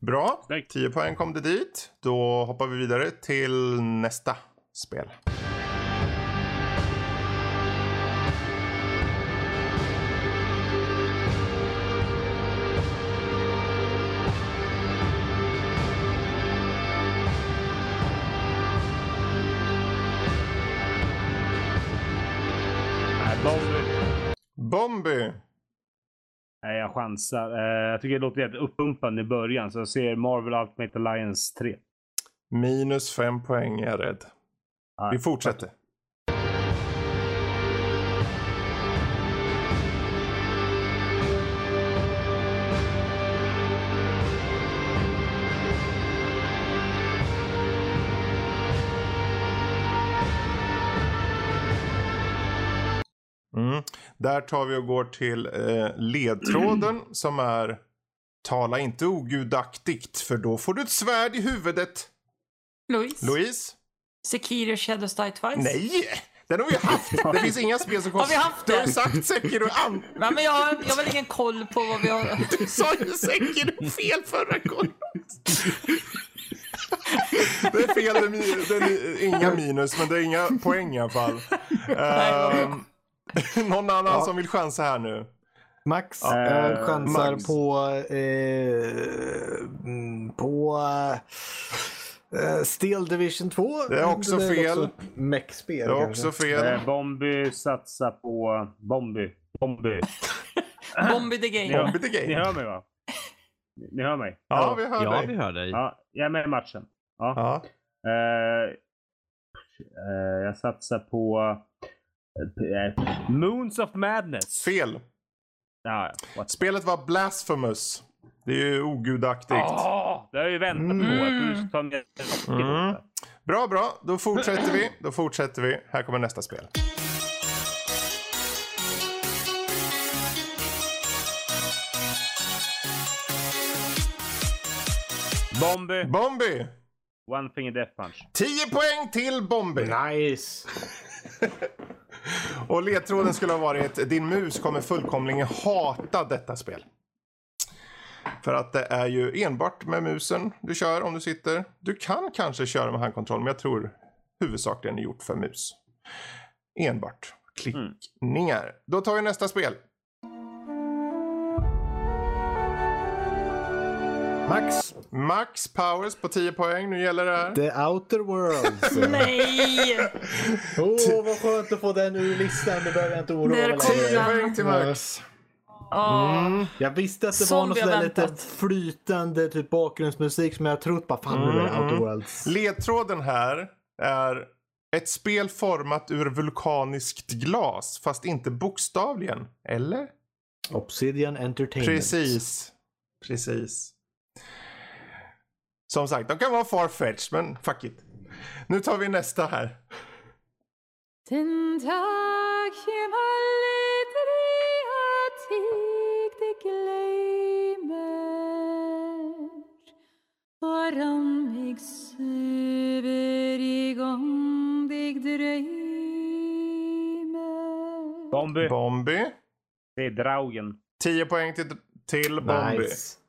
Bra, Snyggt. 10 poäng kom det dit. Då hoppar vi vidare till nästa spel. Nej, Bomber. Bomby. Jag chansar. Eh, jag tycker det låter jävligt uppumpande i början, så jag ser Marvel Ultimate Alliance 3. Minus 5 poäng är jag rädd. Nej, Vi fortsätter. Där tar vi och går till eh, ledtråden som är Tala inte ogudaktigt för då får du ett svärd i huvudet. Louise. Louise? Sekiro Shadows Die Twice. Nej! Den har vi haft. Det finns inga spel som Har vi kostar... haft Du har det? sagt Sekiro. An... Ja, men jag, har- jag har väl ingen koll på vad vi har... Du sa ju Sekiro fel förra gången. Det är fel. Det är, det är inga minus, men det är inga poäng i alla fall. Ehm, någon annan som vill chansa här nu? Max äh, chansar Max. på... Eh, mm, på... Uh, Steel Division 2. Det är också det är fel. Också. Det är också fel. Eh, Bombi satsar på Bombi. Bombi. Bombi the game. Bombi the game. Ni hör mig va? Ni hör mig? Ja, ja. vi hör ja, dig. Ja, vi hör dig. Ja, jag är med i matchen. Ja. ja. Uh, uh, jag satsar på uh, Moons of Madness. Fel. Ja, Spelet var Blasphemous. Det är ju ogudaktigt. Oh, det har jag ju väntat mm. på. Att du med mm. Bra, bra. Då fortsätter vi. Då fortsätter vi. Här kommer nästa spel. Bombi. Bombi. One thing in death punch. 10 poäng till Bombi. Nice. Och ledtråden skulle ha varit din mus kommer fullkomligen hata detta spel. För att det är ju enbart med musen du kör om du sitter. Du kan kanske köra med handkontroll men jag tror huvudsakligen är gjort för mus. Enbart klickningar. Mm. Då tar vi nästa spel. Max. Max Powers på 10 poäng. Nu gäller det här. The Outer Worlds. Nej! Åh, oh, vad skönt att få den ur listan. Det behöver jag inte oroa mig 10 poäng till Max. Mm. Jag visste att det som var något sådär lite flytande typ bakgrundsmusik som jag trott bara fan mm. det Outer Worlds. Ledtråden här är ett spel format ur vulkaniskt glas fast inte bokstavligen. Eller? Obsidian Entertainment. Precis. Precis. Som sagt, de kan vara farfetched men fuck it. Nu tar vi nästa här. Varann mig söver igång dig drömmer. Bombi. Bombi. Det är Draugen. 10 poäng till, till Bombi. Nice.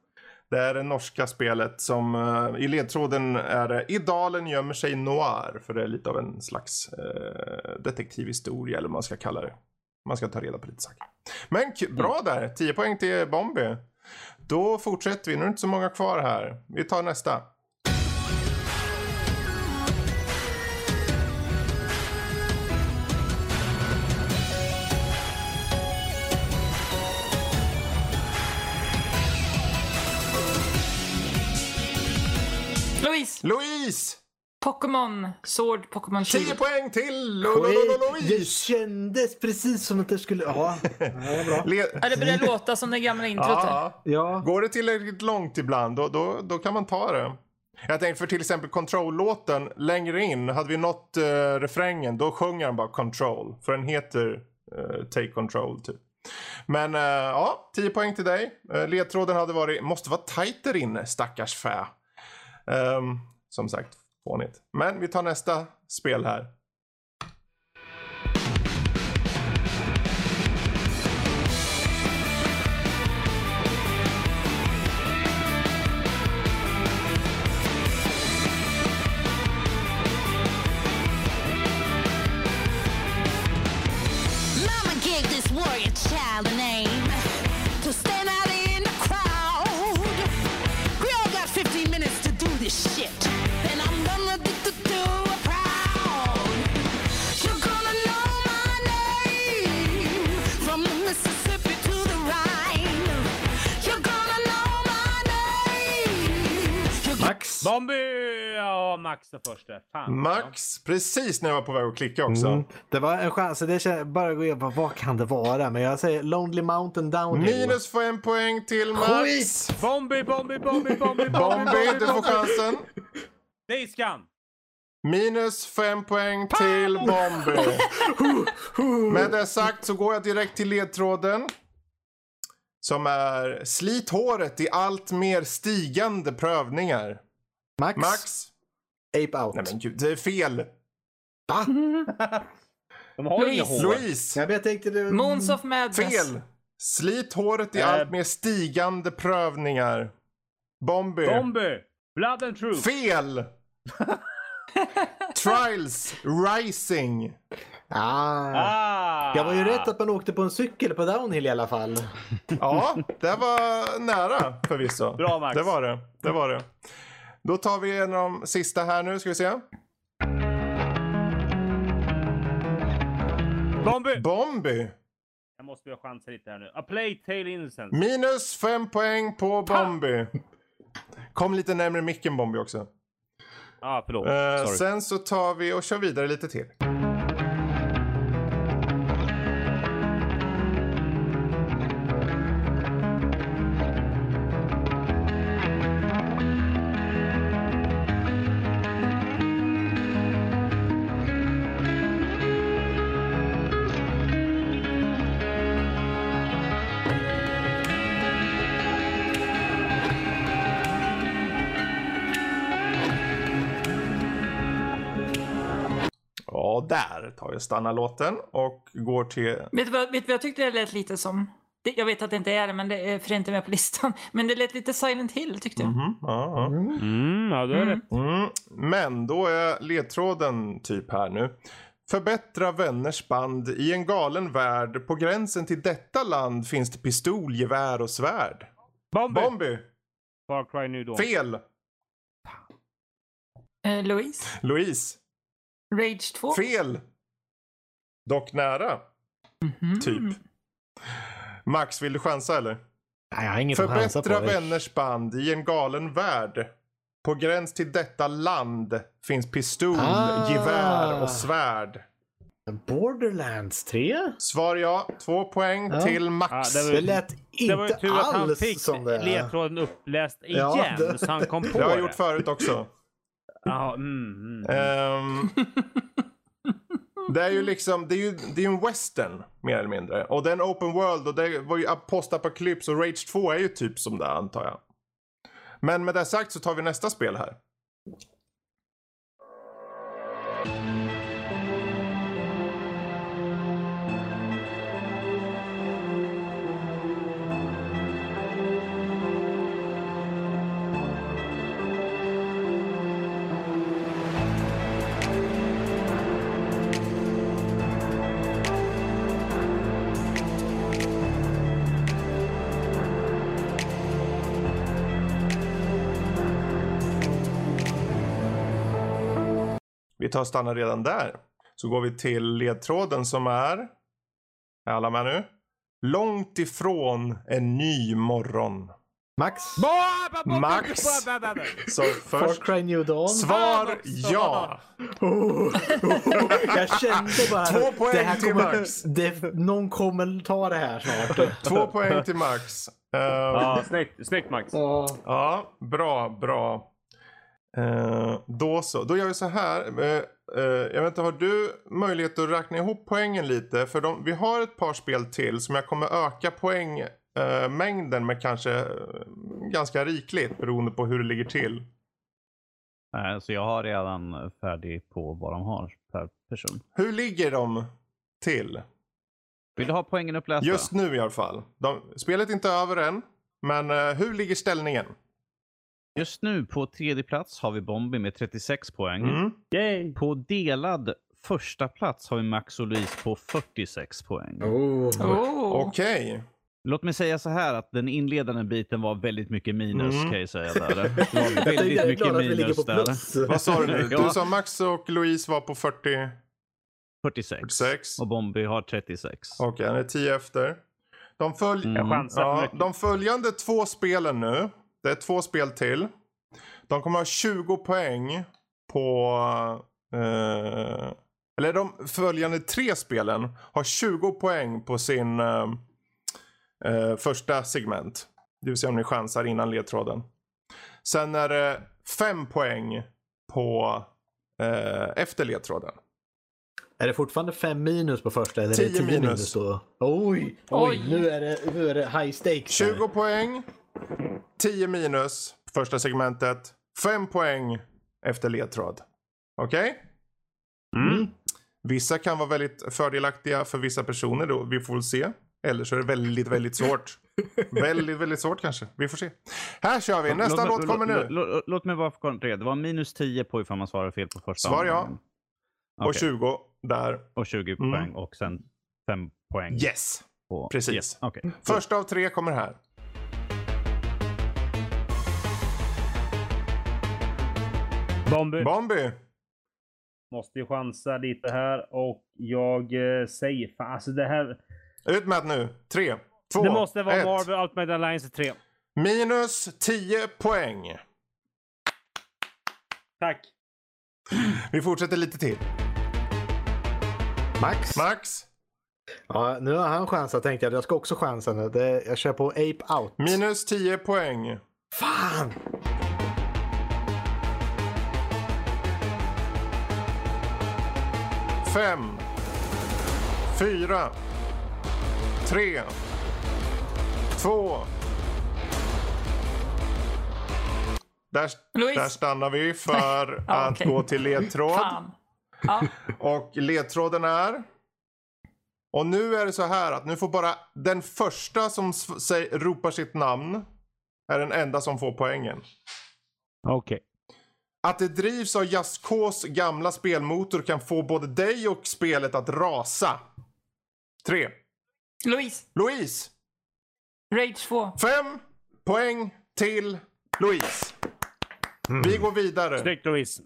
Det är det norska spelet som uh, i ledtråden är det Idalen gömmer sig noir. För det är lite av en slags uh, detektivhistoria eller vad man ska kalla det. Man ska ta reda på lite saker. Men bra mm. där, 10 poäng till Bombi. Då fortsätter vi, nu är det inte så många kvar här. Vi tar nästa. Louise! Louise! Pokémon Sword, Pokémon 10 poäng till Louise! Det kändes precis som att det skulle... Ja, det var bra. ja, det börjar låta som det gamla introt. Ja. ja. Går det tillräckligt långt ibland, då, då, då kan man ta det. Jag tänkte för till exempel Control-låten längre in, hade vi nått uh, refrängen, då sjunger han bara Control. För den heter uh, Take Control typ. Men uh, ja, 10 poäng till dig. Uh, ledtråden hade varit, måste vara tight där inne, stackars fä. Um, som sagt, fånigt. Men vi tar nästa spel här. Zombie! Ja, Max är först Fan, Max, ja. precis när jag var på väg att klicka också. Mm. Det var en chans. Det känns, bara gå igenom, vad kan det vara? Men jag säger Lonely Mountain Downhill. Minus fem poäng till Max. Skit! Bombi, bombi, bombi, bombi, bombi. du får chansen. Dayscan. Minus fem poäng till Bombi. Med det sagt så går jag direkt till ledtråden. Som är slit håret i allt mer stigande prövningar. Max? Max? Ape Out. Nej men gud, det är fel. Va? De har Louise. inga hår. Louise. Ja, jag tänkte det... Moons of Madness. Fel. Slit håret i äh... allt mer stigande prövningar. Bombi. Bombi. Blood and Truth. Fel. Trials Rising. Ah. ah. Jag var ju rätt att man åkte på en cykel på downhill i alla fall. Ja, det var nära förvisso. Bra Max. Det var det. det var det. Då tar vi en av de sista här nu, ska vi se. Bomby! Bomby! Jag måste ha chanser lite här nu. A play tail innocent. Minus fem poäng på Bomby. Kom lite närmare micken Bomby också. Ah, förlåt. Uh, sen så tar vi och kör vidare lite till. Där tar jag stanna låten och går till... Vet du vad, vet vad jag tyckte det lät lite som? Det, jag vet att det inte är det, men det är för inte med på listan. Men det lät lite Silent Hill tyckte jag. Mm -hmm. ja, ja. Mm, ja, det är mm. Mm. Men då är ledtråden typ här nu. Förbättra vänners band i en galen värld. På gränsen till detta land finns det pistol, gevär och svärd. Bombi! Bombi. Far Cry New Dawn. Fel! Eh, Louise? Louise. Rage 2? Fel! Dock nära. Mm -hmm. Typ. Max, vill du chansa eller? Nej, jag har inget Förbättra vänners band i en galen värld. På gräns till detta land finns pistol, ah. gevär och svärd. Borderlands 3? Svar ja. Två poäng ja. till Max. Ja, det, var, det lät inte det var tur alls att han fick som det ledtråden uppläst igen ja, det... så han kom på det. Det har jag gjort förut också. Ja, mm, mm. Um, det är ju liksom, det är ju det är en western mer eller mindre. Och det är en open world och det var ju postapokalyps och Rage 2 är ju typ som det antar jag. Men med det sagt så tar vi nästa spel här. Vi tar och stannar redan där. Så går vi till ledtråden som är, är alla med nu? Långt ifrån en ny morgon. Max? Max! Så först... Cry New Dawn. Svar ja! Jag kände bara... Två poäng det här till kommer, Max. Det, någon kommer ta det här snart. Två poäng till Max. Uh, ja, snyggt, snyggt Max. Ja, bra, bra. Uh, då så. Då gör vi så här. Uh, uh, jag vet inte, har du möjlighet att räkna ihop poängen lite? För de, vi har ett par spel till som jag kommer öka poängmängden med kanske ganska rikligt beroende på hur det ligger till. Så jag har redan färdig på vad de har per person. Hur ligger de till? Vill du ha poängen upplästa? Just nu i alla fall. De, spelet är inte över än. Men hur ligger ställningen? Just nu på tredje plats har vi Bombi med 36 poäng. Mm. På delad första plats har vi Max och Louise på 46 poäng. Oh. Oh. Okej. Okay. Låt mig säga så här att den inledande biten var väldigt mycket minus mm. kan jag säga. Där. Det var väldigt mycket minus där. Vad sa du nu? Du sa Max och Louise var på 40? 46. 46. Och Bombi har 36. Okej, okay, han är 10 efter. De, följ... mm. ja, de följande två spelen nu det är två spel till. De kommer ha 20 poäng på... Eh, eller de följande tre spelen har 20 poäng på sin eh, eh, första segment. Det vill säga om ni chansar innan ledtråden. Sen är det 5 poäng på eh, efter ledtråden. Är det fortfarande 5 minus på första? Eller 10 minus. minus då? Oj, oj, Nu, är det, nu är det high stakes. 20 här. poäng 10 minus första segmentet. 5 poäng efter ledtråd. Okej? Okay? Mm. Vissa kan vara väldigt fördelaktiga för vissa personer då. Vi får väl se. Eller så är det väldigt, väldigt svårt. väldigt, väldigt svårt kanske. Vi får se. Här kör vi. Nästa låt, låt kommer nu. Låt, låt, mig bara kontrollera. Det var minus 10 på ifall man svarar fel på första. Svar ja. Och okay. 20 där. Och 20 mm. poäng och sen 5 poäng. Yes, på... precis. Yes. Okay. Första av tre kommer här. Bombi. Bombi. Måste ju chansa lite här och jag eh, säger fan alltså det här. Ut med nu. Tre, två, Det måste vara ett. Marvel Ultimate Alliance 3. Minus 10 poäng. Tack. Vi fortsätter lite till. Max. Max. Ja, nu har han chansat tänkte jag. Jag ska också chansa nu. Det, jag kör på Ape Out. Minus 10 poäng. Fan! Fem. Fyra. Tre. Två. Där, där stannar vi för att okay. gå till ledtråd. Och ledtråden är... Och nu är det så här att nu får bara den första som säger, ropar sitt namn är den enda som får poängen. Okej. Okay. Att det drivs av Jaskås gamla spelmotor kan få både dig och spelet att rasa. Tre. Louise. Louise. Rage 2. Fem poäng till Louise. Mm. Vi går vidare. Snyggt Louise.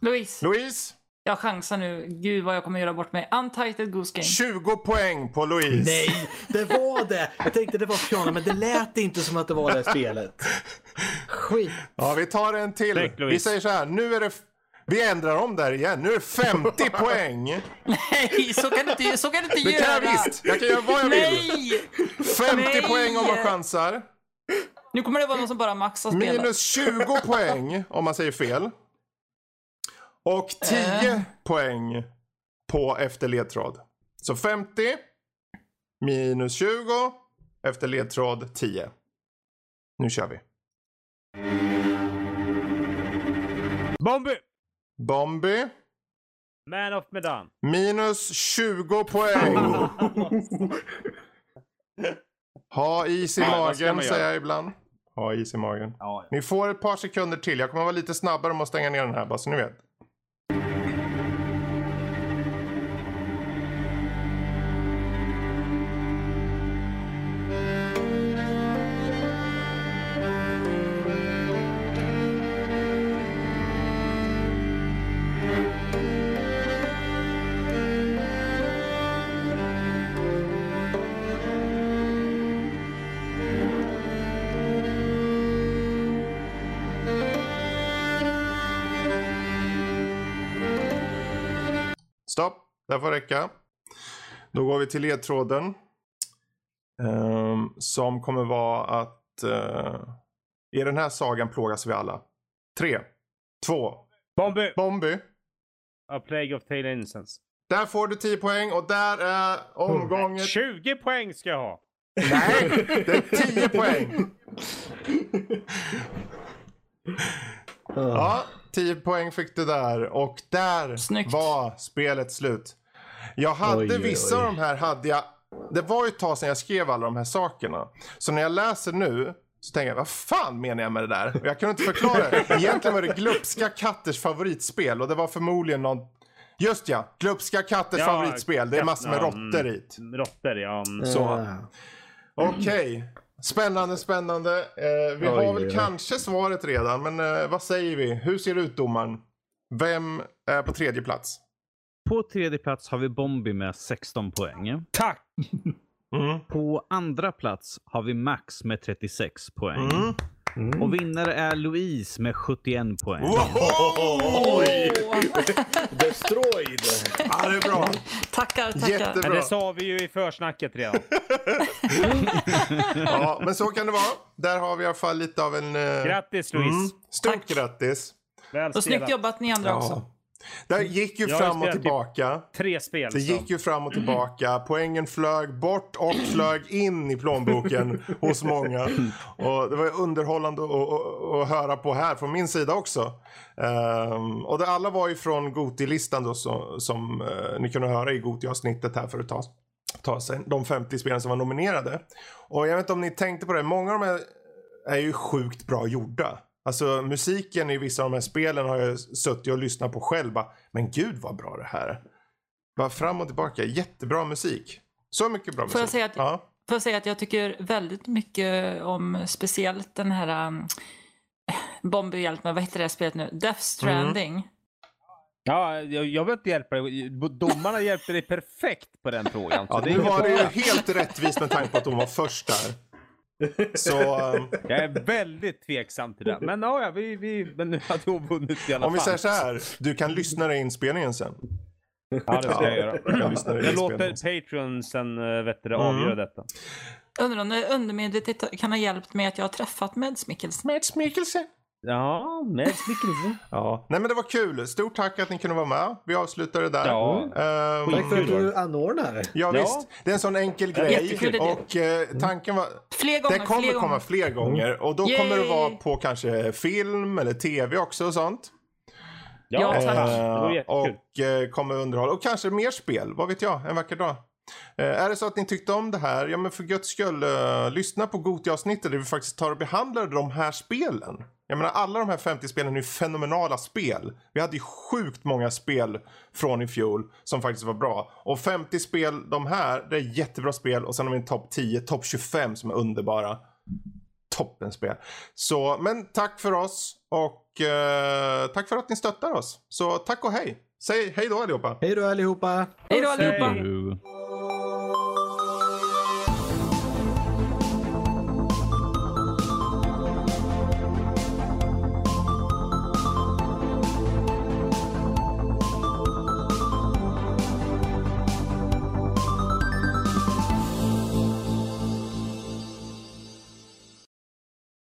Louise. Louise. Jag chansar nu. Gud vad jag kommer göra bort mig. Untitled Goose Game. 20 poäng på Louise. Nej, det var det. Jag tänkte det var piano, men det lät inte som att det var det spelet. Skit. Ja, vi tar en till. Tack, vi säger så här. Nu är det vi ändrar om där igen. Nu är det 50 poäng. Nej, så kan du inte, så kan du inte det göra. Det kan jag visst. Jag kan göra vad jag Nej. vill. 50 Nej. poäng om man chansar. Nu kommer det vara någon som bara maxar spelet. Minus 20 poäng om man säger fel. Och 10 äh. poäng på efter ledtråd. Så 50 minus 20 efter ledtråd 10. Nu kör vi. Bombi! Bombi. Man of Medan. Minus 20 poäng. ha is i magen säger jag ibland. Ha is i magen. Ja, ja. Ni får ett par sekunder till. Jag kommer vara lite snabbare om att stänga ner den här bara så ni vet. Får räcka. Då går vi till ledtråden. Um, som kommer vara att uh, i den här sagan plågas vi alla. Tre, två, Bombi! Bombi. A Plague of Tail Innocence. Där får du 10 poäng och där är omgången... 20 poäng ska jag ha! Nej, det är 10 poäng! ja, 10 poäng fick du där och där Snyggt. var spelet slut. Jag hade oj, vissa oj. av de här hade jag. Det var ju ett tag sedan jag skrev alla de här sakerna. Så när jag läser nu så tänker jag, vad fan menar jag med det där? Och jag kunde inte förklara det. Egentligen var det glupska katters favoritspel och det var förmodligen någon Just ja, glupska katters ja, favoritspel. Det är massor med råttor i. Råttor ja. Så. Okej. Okay. Spännande, spännande. Eh, vi oj, har väl oj. kanske svaret redan, men eh, vad säger vi? Hur ser det ut domaren? Vem är på tredje plats? På tredje plats har vi Bombi med 16 poäng. Tack! Mm. På andra plats har vi Max med 36 poäng. Mm. Mm. Och vinnare är Louise med 71 poäng. Oj! Destroyed! Ja, det är bra. Tackar, tackar. Jättebra. Men det sa vi ju i försnacket redan. ja, men så kan det vara. Där har vi i alla fall lite av en... Uh... Grattis Louise. Mm. Stort Tack. grattis. Och snyggt jobbat ni andra ja. också. Det gick ju fram och typ tillbaka. Typ tre spel. Det gick ju fram och tillbaka. Poängen flög bort och flög in i plånboken hos många. Och det var underhållande att, höra på här från min sida också. Um, och det alla var ju från Goti-listan då som, som uh, ni kunde höra i Goti-avsnittet här för ett tag, ta sig. De 50 spelen som var nominerade. Och jag vet inte om ni tänkte på det, många av de här är ju sjukt bra gjorda. Alltså musiken i vissa av de här spelen har jag suttit och lyssnat på själv. Bara, men gud vad bra det här är. Bara fram och tillbaka, jättebra musik. Så mycket bra får musik. Jag säga att, ja. Får jag säga att jag tycker väldigt mycket om speciellt den här um, Bombi hjälp mig, vad heter det spelet nu? Death Stranding. Mm. Ja, jag, jag vill inte hjälpa dig. Domarna hjälpte dig perfekt på den frågan. Ja, nu var det ju helt rättvist med tanke på att de var först där. Så, um... Jag är väldigt tveksam till det. Men ja, vi, vi, men nu hade hon vunnit i alla Om fall. Om vi säger så här, du kan lyssna dig inspelningen sen. Ja, det ska jag göra. Jag, jag låter Patreon sen äh, vet du, avgöra mm. detta. Undrar om det undermedvetet kan ha hjälpt mig att jag har träffat Mads Mikkelsen. Mads Mikkelsen. Ja, Mads Mikkelsen. ja. Nej men det var kul. Stort tack att ni kunde vara med. Vi avslutar det där. Ja. Um, tack för att du anordnar. Ja, visst. Det är en sån enkel grej. Jättekul och uh, tanken var... Fler gånger. Det kommer fler komma fler gånger. Och då Yay. kommer det vara på kanske film eller tv också och sånt. Ja, tack. Uh, och uh, kommer underhålla. Och kanske mer spel. Vad vet jag? En vacker dag. Uh, är det så att ni tyckte om det här, ja men för guds skull, uh, lyssna på Gotia-avsnittet där vi faktiskt tar och behandlar de här spelen. Jag menar alla de här 50 spelen är ju fenomenala spel. Vi hade ju sjukt många spel från i fjol som faktiskt var bra. Och 50 spel, de här, det är jättebra spel och sen har vi en topp 10, topp 25 som är underbara. Toppenspel. Så, men tack för oss och eh, tack för att ni stöttar oss. Så tack och hej. Säg hej då allihopa. Hej då allihopa. Hej då allihopa. Hej.